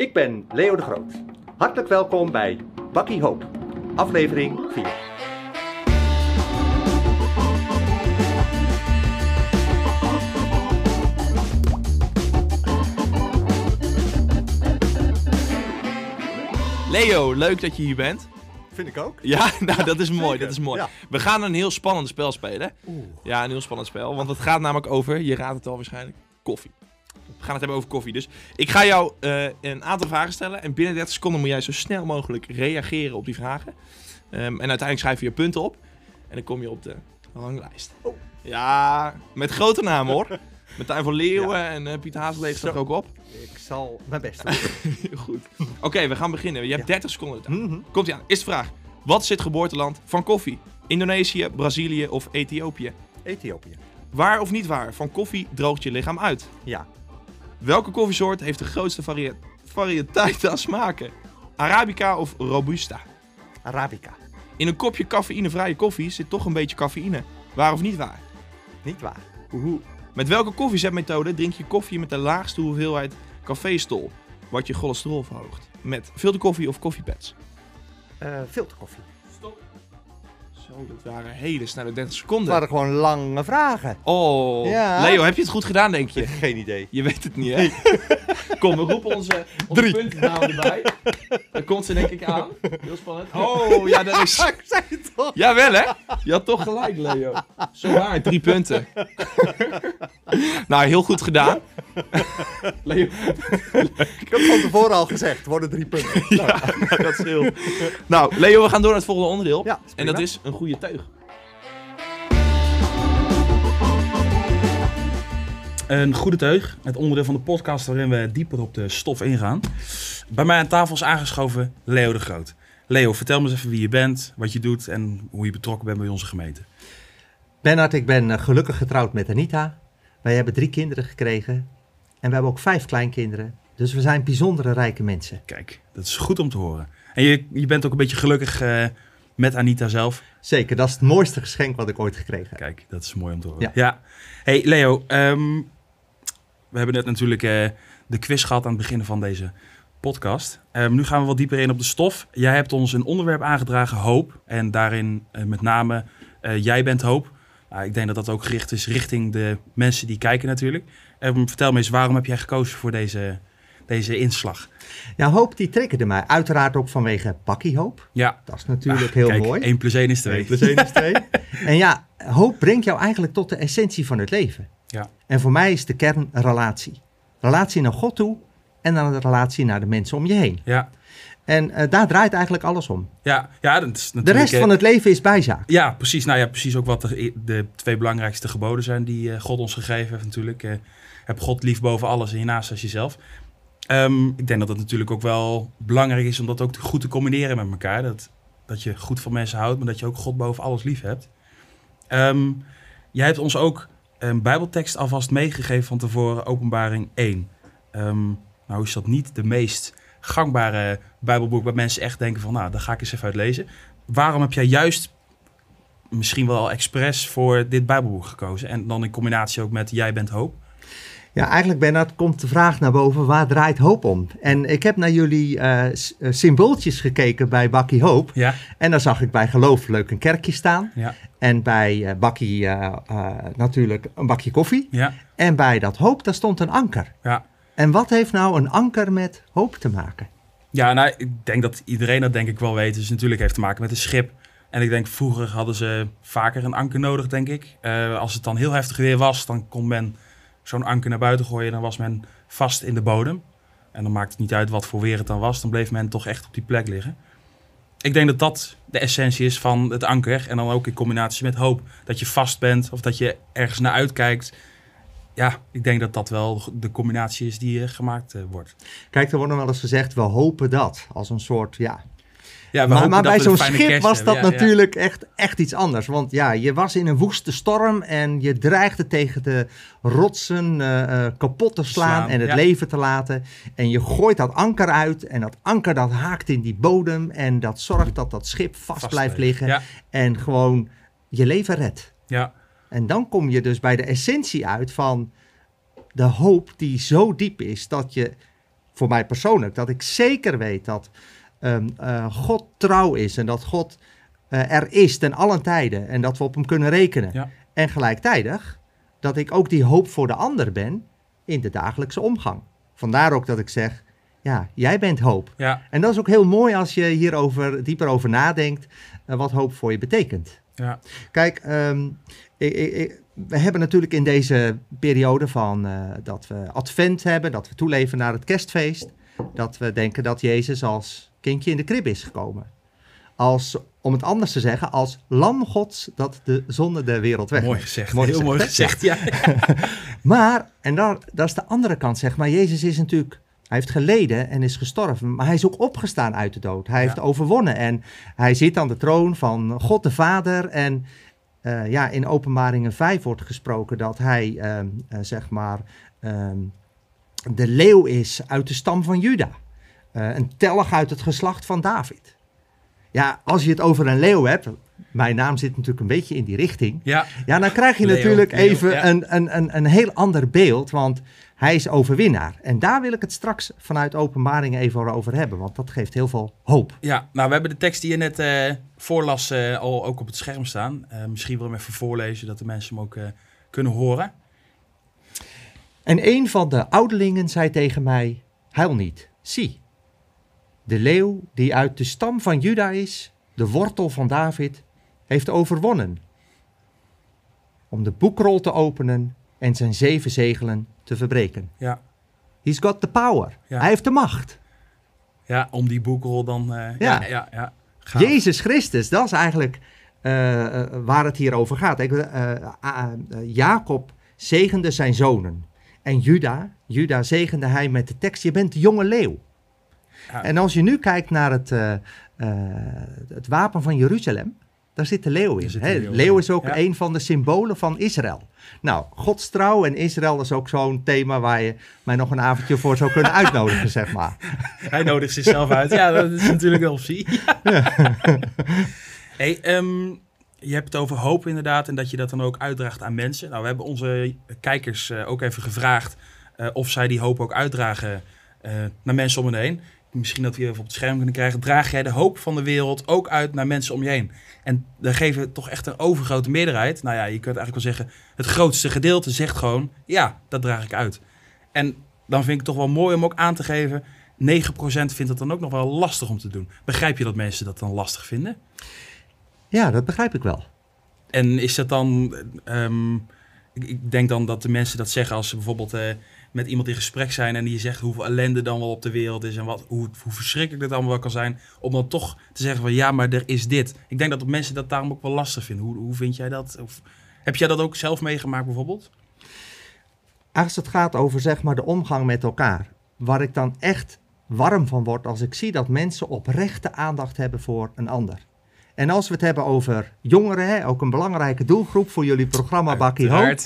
Ik ben Leo de Groot. Hartelijk welkom bij Bakkie Hoop, aflevering 4. Leo, leuk dat je hier bent. Vind ik ook. Ja, nou dat is mooi, Zeker, dat is mooi. ja. We gaan een heel spannend spel spelen. Ja, een heel spannend spel, want het gaat namelijk over, je raadt het al waarschijnlijk, koffie. We gaan het hebben over koffie. Dus ik ga jou eh, een aantal vragen stellen en binnen 30 seconden moet jij zo snel mogelijk reageren op die vragen. Ehm, en uiteindelijk schrijf je je punten op en dan kom je op de ranglijst. Oh. Ja, met grote namen hoor. Met Tuin van Leeuwen en eh, Pieter Hazelee staat er ook op. Ik zal mijn best doen. Goed. Oké, we gaan beginnen. Je hebt Ja. 30 seconden. Mhm. Komt ie aan. Eerste vraag. Wat is het geboorteland van koffie? Indonesië, Brazilië of Ethiopië? Ethiopië. Waar of niet waar? Van koffie droogt je lichaam uit. Ja. Welke koffiesoort heeft de grootste variëteit aan smaken? Arabica of Robusta? Arabica. In een kopje cafeïnevrije koffie zit toch een beetje cafeïne. Waar of niet waar? Niet waar. Oehoe. Met welke koffiezetmethode drink je koffie met de laagste hoeveelheid cafeestol? Wat je cholesterol verhoogt. Met filterkoffie of koffiepads? Eh filterkoffie. Zo, dat waren hele snelle 30 Het seconden. waren gewoon lange vragen. Oh, Ja. Leo, heb je het goed gedaan, denk je? Geen idee. Je weet het niet, hè? Kom, we roepen onze, onze Drie. puntennamen erbij. Dan komt ze denk ik aan. Heel spannend. Oh, ja, dat is... Ik zei het toch? Jawel, hè? Je had toch gelijk, Leo. Zo waar, drie punten. nou, heel goed gedaan. Leo, Ik heb van tevoren al gezegd, het worden drie punten. ja, nou, dat scheelt. Nou, Leo, we gaan door naar het volgende onderdeel. Ja, en dat is een goede teug. Een goede teug, het onderdeel van de podcast waarin we dieper op de stof ingaan. Bij mij aan tafel is aangeschoven Leo de Groot. Leo, vertel me eens even wie je bent, wat je doet en hoe je betrokken bent bij onze gemeente. Bernard, ik ben eh, gelukkig getrouwd met Anita. Wij hebben drie kinderen gekregen. En we hebben ook vijf kleinkinderen. Dus we zijn bijzondere rijke mensen. Kijk, dat is goed om te horen. En je, je bent ook een beetje gelukkig eh, met Anita zelf. Zeker, dat is het mooiste geschenk wat ik ooit gekregen heb. Kijk, dat is mooi om te horen. Ja. Ja. Hey Leo, ehm, we hebben net natuurlijk eh, de quiz gehad aan het begin van deze podcast. Ehm, nu gaan we wat dieper in op de stof. Jij hebt ons een onderwerp aangedragen, hoop. En daarin eh, met name, jij bent hoop. Nou, ik denk dat dat ook gericht is richting de mensen die kijken natuurlijk. Ehm, vertel me eens, waarom heb jij gekozen voor deze, deze inslag? Ja, hoop die triggerde mij. Uiteraard ook vanwege Hoop. Ja, Dat is natuurlijk Ah, heel kijk, mooi. 1 plus 1 is 2. Eén plus één is twee. en ja, hoop brengt jou eigenlijk tot de essentie van het leven. Ja. En voor mij is de kern relatie. Relatie naar God toe en dan de relatie naar de mensen om je heen. Ja, En eh, daar draait eigenlijk alles om. ja, ja dat is De rest van het leven is bijzaak. Ja, precies. Nou ja, precies ook wat de, de twee belangrijkste geboden zijn die eh, God ons gegeven heeft natuurlijk. Eh, heb God lief boven alles en je naast als jezelf. Ehm, ik denk dat het natuurlijk ook wel belangrijk is om dat ook goed te combineren met elkaar. Dat, dat je goed van mensen houdt, maar dat je ook God boven alles lief hebt. Ehm, jij hebt ons ook een bijbeltekst alvast meegegeven van tevoren, openbaring 1. Ehm, nou is dat niet de meest gangbare bijbelboek waar mensen echt denken van, nou, daar ga ik eens even uit lezen. Waarom heb jij juist misschien wel expres voor dit Bijbelboek gekozen. En dan in combinatie ook met Jij bent hoop. Ja, eigenlijk Bernard komt de vraag naar boven, waar draait hoop om? En ik heb naar jullie eh, eh, symbooltjes gekeken bij Bakkie Hoop. Ja, En dan zag ik bij geloof leuk een kerkje staan. ja, En bij eh, Bakkie natuurlijk een bakje koffie. ja, En bij dat hoop, daar stond een anker. ja. En wat heeft nou een anker met hoop te maken? Ja, nou, ik denk dat iedereen dat denk ik wel weet. Dus natuurlijk heeft te maken met een schip. En ik denk, vroeger hadden ze vaker een anker nodig, denk ik. Eh, als het dan heel heftig weer was, dan kon men zo'n anker naar buiten gooien. Dan was men vast in de bodem. En dan maakt het niet uit wat voor weer het dan was. Dan bleef men toch echt op die plek liggen. Ik denk dat dat de essentie is van het anker. En dan ook in combinatie met hoop. Dat je vast bent of dat je ergens naar uitkijkt. Ja, ik denk dat dat wel de combinatie is die eh, gemaakt eh, wordt. Kijk, er wordt nog wel eens gezegd, we hopen dat. Als een soort, ja... Ja, Maar, bij zo'n schip kerst was dat Ja, ja. natuurlijk Echt, echt iets anders. Want ja, je was in een woeste storm en je dreigde tegen de rotsen eh, kapot te slaan, Slaan, en het leven te laten. En je gooit dat anker uit en dat anker dat haakt in die bodem en dat zorgt dat dat schip vast, Vast blijft liggen en gewoon je leven redt. ja, En dan kom je dus bij de essentie uit van de hoop die zo diep is dat je voor mij persoonlijk, dat ik zeker weet dat ehm, eh, God trouw is en dat God eh, er is ten allen tijden en dat we op hem kunnen rekenen. Ja. En gelijktijdig dat ik ook die hoop voor de ander ben in de dagelijkse omgang. Vandaar ook dat ik zeg, ja, jij bent hoop. Ja, En dat is ook heel mooi als je hierover dieper over nadenkt, eh, wat hoop voor je betekent. Ja, Kijk, ehm, ik, ik- we hebben natuurlijk in deze periode van eh, dat we advent hebben, dat we toeleven naar het kerstfeest, dat we denken dat Jezus als kindje in de krib is gekomen. Als, om het anders te zeggen, als lam gods dat de zonde der wereld weg. mooi gezegd. Mooi Heel mooi gezegd, ja. Maar, en daar, dat is de andere kant, zeg maar. Jezus is natuurlijk, hij heeft geleden en is gestorven. Maar hij is ook opgestaan uit de dood. Hij Ja. heeft overwonnen. En hij zit aan de troon van God de Vader. En eh, ja, in Openbaringen 5 wordt gesproken dat hij, ehm, eh, zeg maar, ehm, de leeuw is uit de stam van Juda. Eh, een telg uit het geslacht van David. Ja, als je het over een leeuw hebt, mijn naam zit natuurlijk een beetje in die richting. Ja, Ja, dan krijg je Leo, natuurlijk Leo, even ja. een, een, een, een heel ander beeld, want hij is overwinnaar. En daar wil ik het straks vanuit openbaring even over hebben, want dat geeft heel veel hoop. Ja, nou, we hebben de tekst die je net eh, voorlas eh, al ook op het scherm staan. Eh, misschien wil ik hem even voorlezen, dat de mensen hem ook kunnen horen. En een van de ouderlingen zei tegen mij, huil niet, zie. De leeuw die uit de stam van Juda is, de wortel van David, heeft overwonnen. Om de boekrol te openen en zijn zeven zegelen te verbreken. Ja, He's got the power. Ja. Hij heeft de macht. ja om die boekrol dan... eh, Ja. ja, ja. Jezus Christus, dat is eigenlijk eh, eh, waar het hier over gaat. Eh, Jacob zegende zijn zonen. En Juda, Juda zegende hij met de tekst, je bent de jonge leeuw. Ja. En als je nu kijkt naar het, het wapen van Jeruzalem, daar zit de leeuw in. De leeuw is ook ja. een van de symbolen van Israël. Nou, Gods trouw en Israël is ook zo'n thema waar je mij nog een avondje voor zou kunnen uitnodigen, zeg maar. Hij nodigt zichzelf uit. Ja, dat is natuurlijk een optie. hey, ehm, je hebt het over hoop inderdaad en dat je dat dan ook uitdraagt aan mensen. Nou, we hebben onze kijkers eh, ook even gevraagd eh, of zij die hoop ook uitdragen eh, naar mensen om hen heen. Misschien dat we even op het scherm kunnen krijgen. Draag jij de hoop van de wereld ook uit naar mensen om je heen? En daar geven we toch echt een overgrote meerderheid. Nou ja, je kunt eigenlijk wel zeggen, het grootste gedeelte zegt gewoon, ja, dat draag ik uit. En dan vind ik het toch wel mooi om ook aan te geven, 9% vindt het dan ook nog wel lastig om te doen. Begrijp je dat mensen dat dan lastig vinden? Ja, dat begrijp ik wel. En is dat dan. ehm, ik, ik denk dan dat de mensen dat zeggen als ze bijvoorbeeld eh, met iemand in gesprek zijn en die zegt hoeveel ellende dan wel op de wereld is en wat, hoe, hoe verschrikkelijk dit allemaal wel kan zijn. Om dan toch te zeggen van ja, maar er is dit. Ik denk dat mensen dat daarom ook wel lastig vinden. Hoe, hoe vind jij dat? Of, heb jij dat ook zelf meegemaakt bijvoorbeeld? Als het gaat over zeg maar de omgang met elkaar, waar ik dan echt warm van word als ik zie dat mensen oprechte aandacht hebben voor een ander. En als we het hebben over jongeren, hè, ook een belangrijke doelgroep voor jullie programma Bakkie Hoop.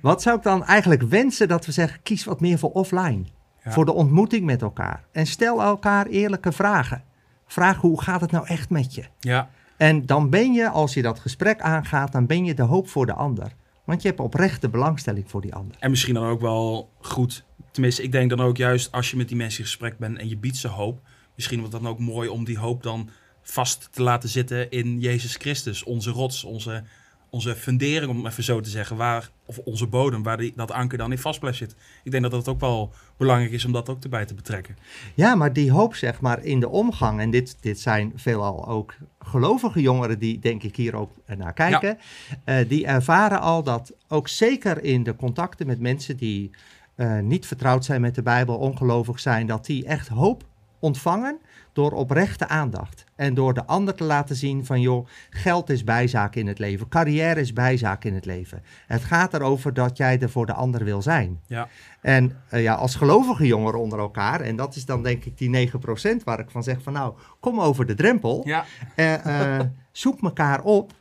Wat zou ik dan eigenlijk wensen dat we zeggen, kies wat meer voor offline. Ja. Voor de ontmoeting met elkaar. En stel elkaar eerlijke vragen. Vraag hoe gaat het nou echt met je? Ja, En dan ben je, als je dat gesprek aangaat, dan ben je de hoop voor de ander. Want je hebt oprechte belangstelling voor die ander. En misschien dan ook wel goed. Tenminste, ik denk dan ook juist als je met die mensen in gesprek bent en je biedt ze hoop. Misschien wordt het dan ook mooi om die hoop dan vast te laten zitten in Jezus Christus. Onze rots, onze, onze fundering, om het even zo te zeggen. Waar, of onze bodem, waar die, dat anker dan in vast blijft zitten. Ik denk dat het ook wel belangrijk is om dat ook erbij te betrekken. Ja, maar die hoop zeg maar in de omgang, en dit, dit zijn veelal ook gelovige jongeren die denk ik hier ook naar kijken, eh, die ervaren al dat ook zeker in de contacten met mensen die eh, niet vertrouwd zijn met de Bijbel, ongelovig zijn, dat die echt hoop ontvangen door oprechte aandacht. En door de ander te laten zien van joh, geld is bijzaak in het leven, carrière is bijzaak in het leven. Het gaat erover dat jij er voor de ander wil zijn. Ja, En eh, ja, als gelovige jongeren onder elkaar, en dat is dan denk ik die 9% waar ik van zeg van nou, kom over de drempel, ja. eh, eh, zoek elkaar op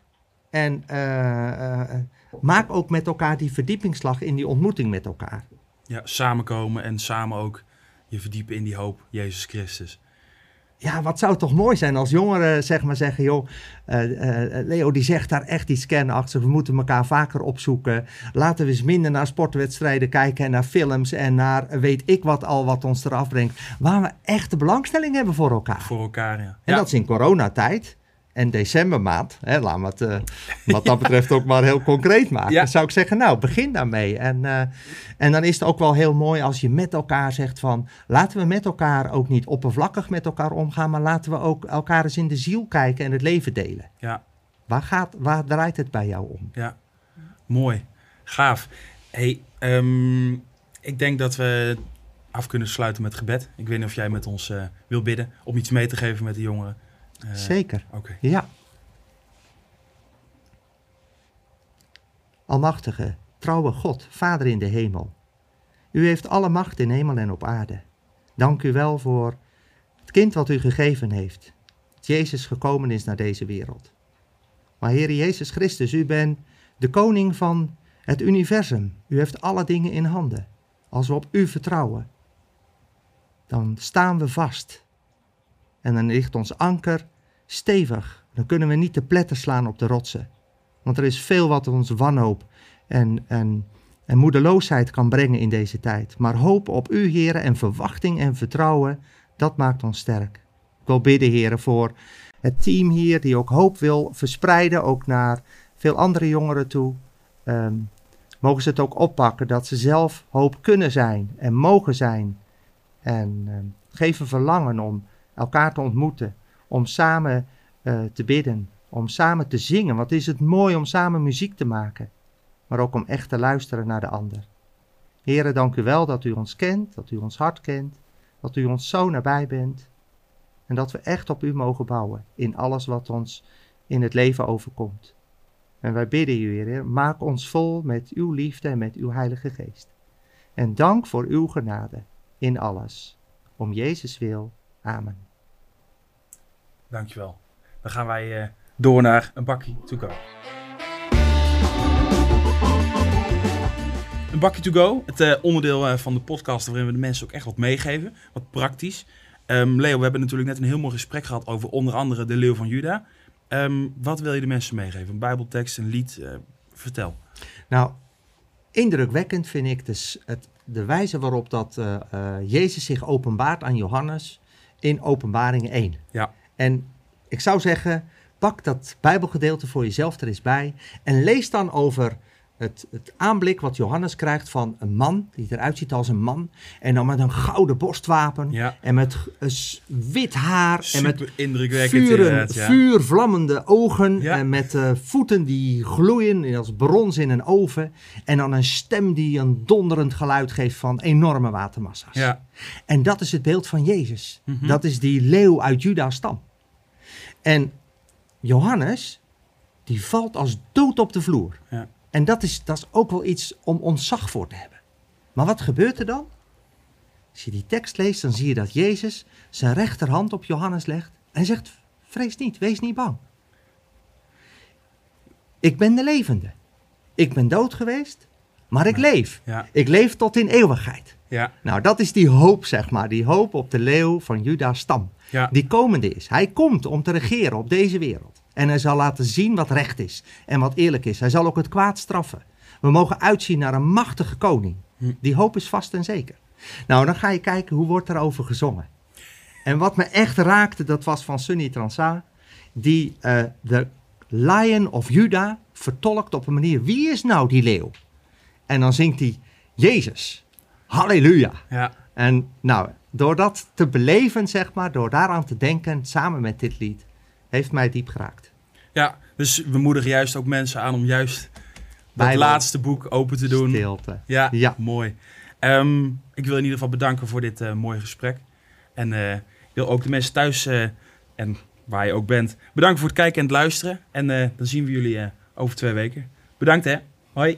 en maak ook met elkaar die verdiepingsslag in die ontmoeting met elkaar. ja samenkomen en samen ook je verdiepen in die hoop, Jezus Christus. ja, wat zou het toch mooi zijn als jongeren zeg maar zeggen, joh, eh, eh, Leo die zegt daar echt iets kernachtigs. We moeten elkaar vaker opzoeken. Laten we eens minder naar sportwedstrijden kijken en naar films en naar weet ik wat al wat ons eraf brengt. Waar we echt de belangstelling hebben voor elkaar. Voor elkaar, ja. En ja. dat is in coronatijd en decembermaand. Hè, laten we het eh, wat dat betreft ook maar heel concreet maken. Ja. Zou ik zeggen, nou, begin daarmee. En, eh, en dan is het ook wel heel mooi als je met elkaar zegt van... laten we met elkaar ook niet oppervlakkig met elkaar omgaan... maar laten we ook elkaar eens in de ziel kijken en het leven delen. Ja. Waar, gaat, waar draait het bij jou om? Ja, mooi. Gaaf. Hey, ehm, ik denk dat we af kunnen sluiten met gebed. Ik weet niet of jij met ons eh, wil bidden om iets mee te geven met de jongeren. Eh, Zeker. Oké. Ja. Almachtige, trouwe God, Vader in de hemel. U heeft alle macht in hemel en op aarde. Dank u wel voor het kind wat u gegeven heeft. Dat Jezus gekomen is naar deze wereld. Maar Heer Jezus Christus, u bent de koning van het universum. U heeft alle dingen in handen. Als we op u vertrouwen, dan staan we vast. En dan ligt ons anker stevig. Dan kunnen we niet te pletter slaan op de rotsen. Want er is veel wat ons wanhoop en, en, en moedeloosheid kan brengen in deze tijd. Maar hoop op u, heren, en verwachting en vertrouwen, dat maakt ons sterk. Ik wil bidden, heren, voor het team hier die ook hoop wil verspreiden, ook naar veel andere jongeren toe. Ehm, mogen ze het ook oppakken dat ze zelf hoop kunnen zijn en mogen zijn. En ehm, geef een verlangen om elkaar te ontmoeten, om samen eh, te bidden, om samen te zingen. Wat is het mooi om samen muziek te maken, maar ook om echt te luisteren naar de ander. Heren, dank u wel dat u ons kent, dat u ons hart kent, dat u ons zo nabij bent en dat we echt op u mogen bouwen in alles wat ons in het leven overkomt. En wij bidden u, Heer, maak ons vol met uw liefde en met uw Heilige Geest. En dank voor uw genade in alles. Om Jezus wil. Amen. Dankjewel. Dan gaan wij eh, door naar een bakkie to go. Een bakkie to go, het eh, onderdeel eh, van de podcast waarin we de mensen ook echt wat meegeven, wat praktisch. Ehm, Leo, we hebben natuurlijk net een heel mooi gesprek gehad over onder andere de leeuw van Juda. Ehm, wat wil je de mensen meegeven? Een bijbeltekst, een lied? vertel. Nou, indrukwekkend vind ik dus het, de wijze waarop dat Jezus zich openbaart aan Johannes in Openbaring 1. Ja. En ik zou zeggen, pak dat Bijbelgedeelte voor jezelf er eens bij en lees dan over het, het aanblik wat Johannes krijgt van een man die eruit ziet als een man en dan met een gouden borstwapen Ja, en met wit haar en met vuren, ja. vuurvlammende ogen Ja. en met eh, voeten die gloeien als brons in een oven. En dan een stem die een donderend geluid geeft van enorme watermassa's. Ja, En dat is het beeld van Jezus. Mhm. Dat is die leeuw uit Juda's stam. En Johannes, die valt als dood op de vloer. Ja. En dat is, dat is ook wel iets om ontzag voor te hebben. Maar wat gebeurt er dan? Als je die tekst leest, dan zie je dat Jezus zijn rechterhand op Johannes legt en zegt: Vrees niet, wees niet bang. Ik ben de levende. Ik ben dood geweest, maar ik leef. ja, Ik leef tot in eeuwigheid. ja, Nou, dat is die hoop, zeg maar. Die hoop op de leeuw van Juda's stam. ja. Die komende is. Hij komt om te regeren op deze wereld. En hij zal laten zien wat recht is en wat eerlijk is. Hij zal ook het kwaad straffen. We mogen uitzien naar een machtige koning. Hm. Die hoop is vast en zeker. Nou, dan ga je kijken hoe wordt erover gezongen. En wat me echt raakte, dat was van Sunny Transa. Die eh, de Lion of Juda vertolkt op een manier. Wie is nou die leeuw? En dan zingt hij Jezus. Halleluja. ja. En nou, door dat te beleven, zeg maar, door daaraan te denken, samen met dit lied, heeft mij diep geraakt. Ja, dus we moedigen juist ook mensen aan om juist dat Bijbel. laatste boek open te doen. Stilte. Ja, Ja. mooi. Ehm, ik wil in ieder geval bedanken voor dit eh, mooie gesprek. En eh, ik wil ook de mensen thuis eh, en waar je ook bent, bedanken voor het kijken en het luisteren. En dan zien we jullie over twee weken. Bedankt hè. Hoi.